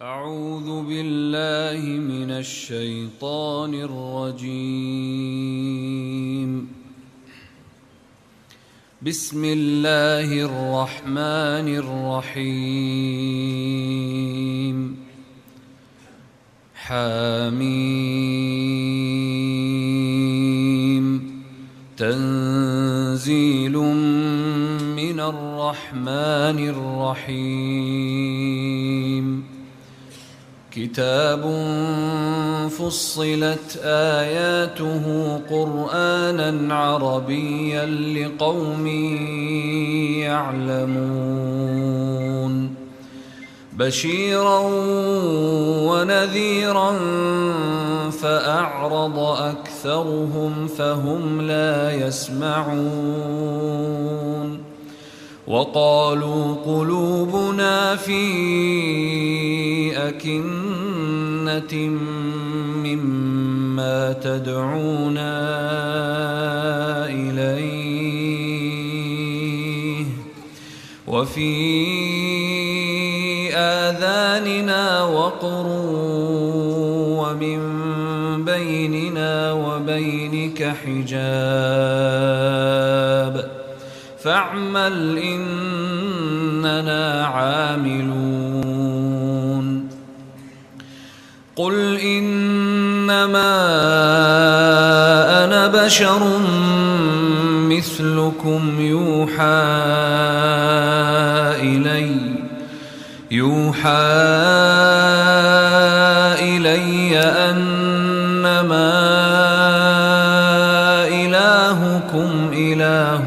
أعوذ بالله من الشيطان الرجيم. بسم الله الرحمن الرحيم. حميم. تنزيل من الرحمن الرحيم. كتاب فصلت آياته قرآنا عربيا لقوم يعلمون بشيرا ونذيرا فأعرض أكثرهم فهم لا يسمعون وقالوا قلوبنا في أكنة مما تدعونا إليه وفي آذاننا وقر ومن بيننا وبينك حجاب فاعمل إننا عاملون. قل إنما أنا بشر مثلكم يوحى إلي يوحى إلي أنما إلهكم إله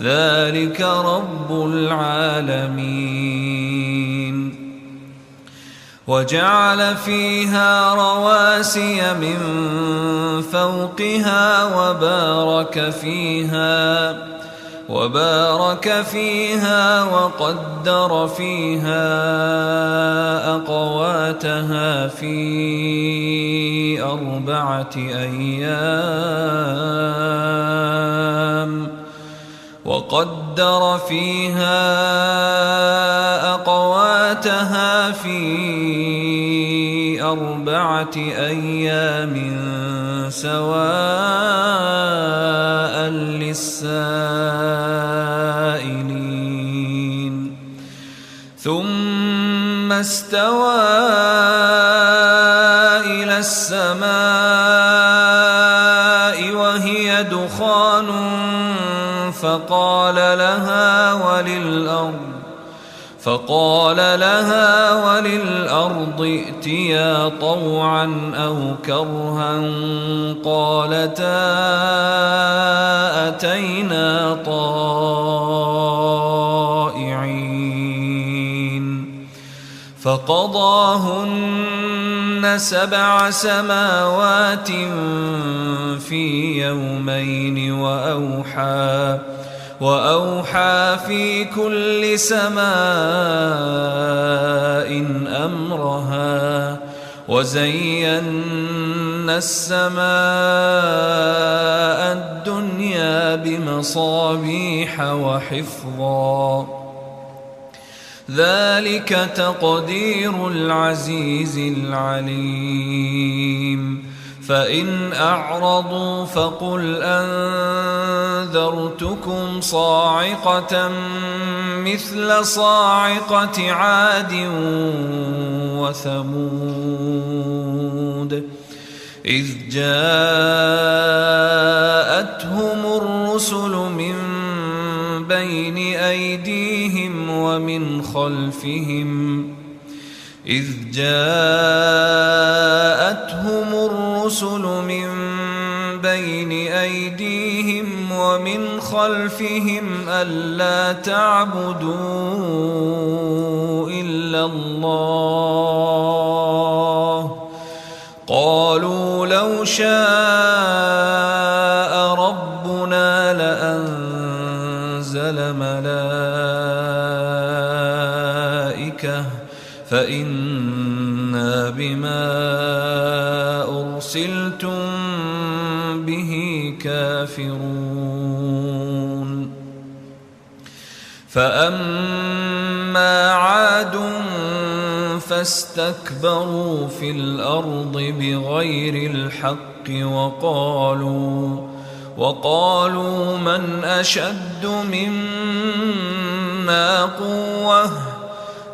ذلك رب العالمين. وجعل فيها رواسي من فوقها وبارك فيها وبارك فيها وقدر فيها أقواتها في أربعة أيام. وقدر فيها أقواتها في أربعة أيام سواء للسائلين. ثم استوى إلى السماء فقال لها وللأرض فقال لها وللأرض ائتيا طوعا أو كرها قالتا أتينا طائعين. فقضاهن سبع سماوات في يومين وأوحى وأوحى في كل سماء أمرها وزينا السماء الدنيا بمصابيح وحفظا. ذلك تقدير العزيز العليم. فإن أعرضوا فقل أنذرتكم صاعقة مثل صاعقة عاد وثمود. إذ جاءتهم الرسل من بين أيديهم ومن خلفهم إذ جاءتهم الرسل من بين أيديهم ومن خلفهم ألا تعبدوا إلا الله. قالوا لو شاء فإنا بما أرسلتم به كافرون. فأما عاد فاستكبروا في الأرض بغير الحق وقالوا وقالوا من أشد منا قوة؟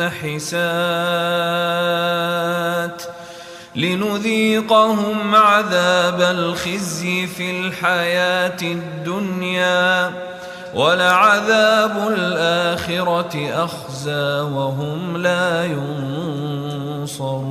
نحسات لنذيقهم عذاب الخزي في الحياة الدنيا ولعذاب الآخرة أخزى وهم لا ينصرون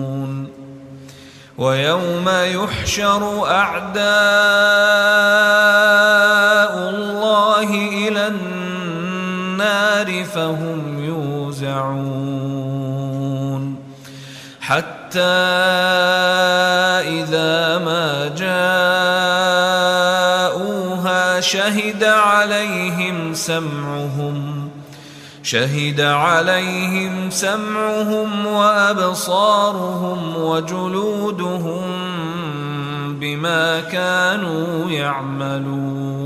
ويوم يحشر أعداء الله إلى النار فهم يوزعون. حتى إذا ما جاءوها شهد عليهم سمعهم شهد عليهم سمعهم وأبصارهم وجلودهم بما كانوا يعملون.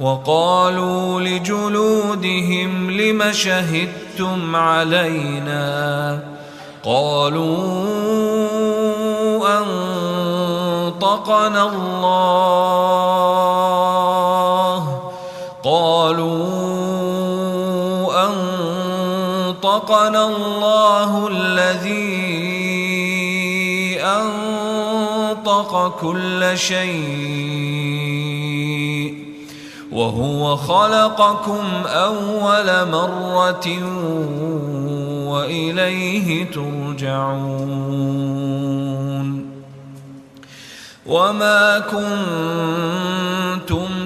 وقالوا لجلودهم لم شهدتم علينا؟ قالوا أنطقنا الله أنطقنا الله الذي أنطق كل شيء وهو خلقكم أول مرة وإليه ترجعون وما كنتم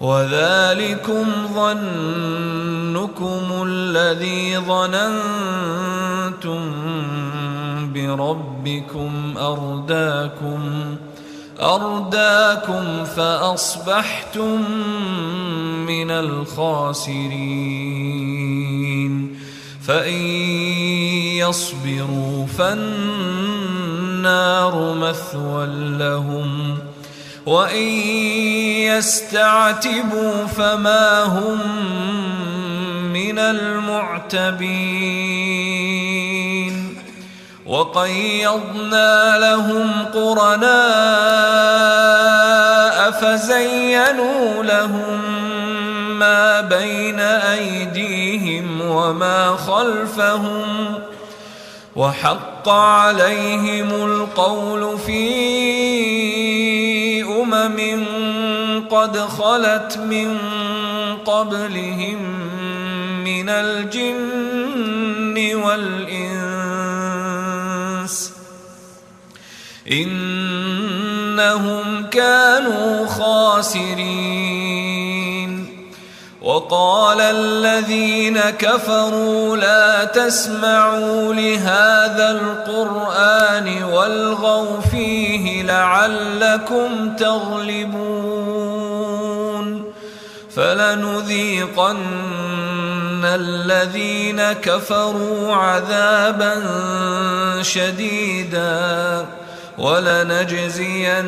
وذلكم ظنكم الذي ظننتم بربكم أرداكم أرداكم فأصبحتم من الخاسرين. فإن يصبروا فالنار مثوى لهم. وإن يستعتبوا فما هم من المعتبين. وقيضنا لهم قرناء فزينوا لهم ما بين أيديهم وما خلفهم. وحق عليهم القول في أمم قد خلت من قبلهم من الجن والإنس إنهم كانوا خاسرين. وقال الذين كفروا لا تسمعوا لهذا القرآن والغوا فيه لعلكم تغلبون فلنذيقن الذين كفروا عذابا شديدا ولنجزينهم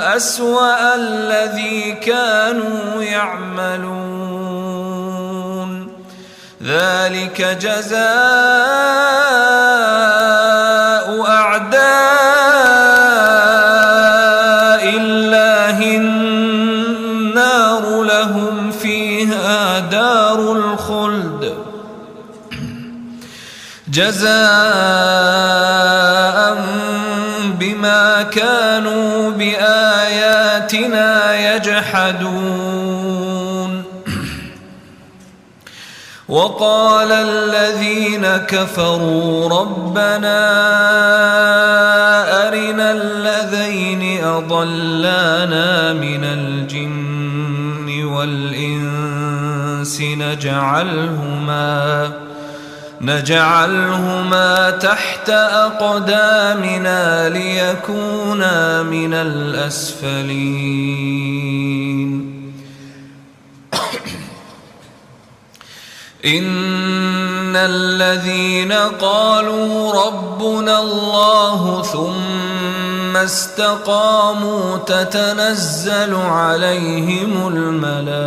أسوأ الذي كانوا يعملون. ذلك جزاء أعداء الله. النار لهم فيها دار الخلد. جزاء يجحدون. وقال الذين كفروا ربنا أرنا الذين أضلانا من الجن والإنس نجعلهما نجعلهما تحت أقدامنا ليكونا من الأسفلين. إن الذين قالوا ربنا الله ثم استقاموا تتنزل عليهم الملائكة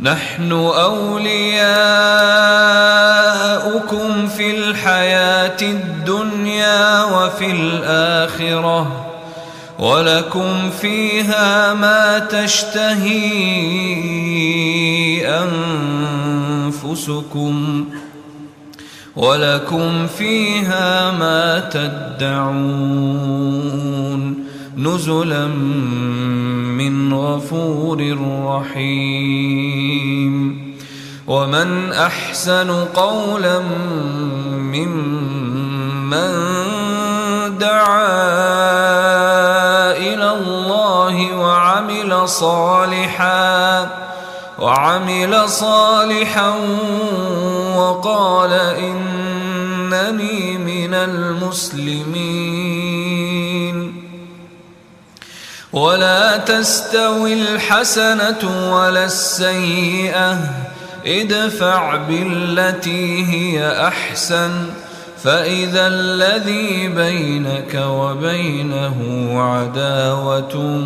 نحن أولياؤكم في الحياة الدنيا وفي الآخرة. ولكم فيها ما تشتهي أنفسكم. ولكم فيها ما تدعون. نزلا من غفور رحيم. ومن أحسن قولا ممن دعا إلى الله وعمل صالحا وعمل صالحا وقال إنني من المسلمين. ولا تستوي الحسنة ولا السيئة. ادفع بالتي هي أحسن. فإذا الذي بينك وبينه عداوة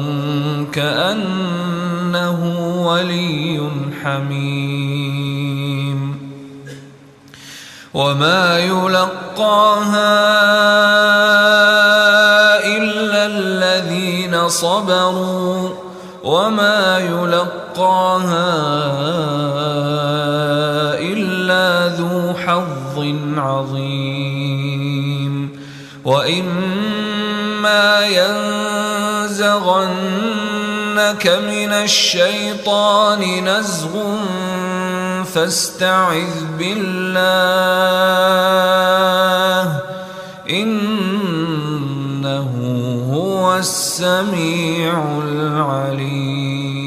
كأنه ولي حميم. وما يلقاها إلا الذين صبروا وما يلقاها إلا ذو حظ عظيم. وإما ينزغنك من الشيطان نزغ فاستعذ بالله إنه هو السميع العليم.